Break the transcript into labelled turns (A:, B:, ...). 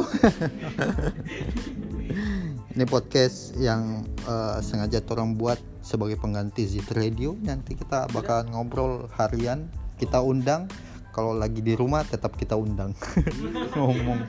A: tahu. Ini podcast yang uh, sengaja orang buat sebagai pengganti Zit Radio. Nanti kita bakal ngobrol harian. Kita undang. Kalau lagi di rumah tetap kita undang. Ngomong.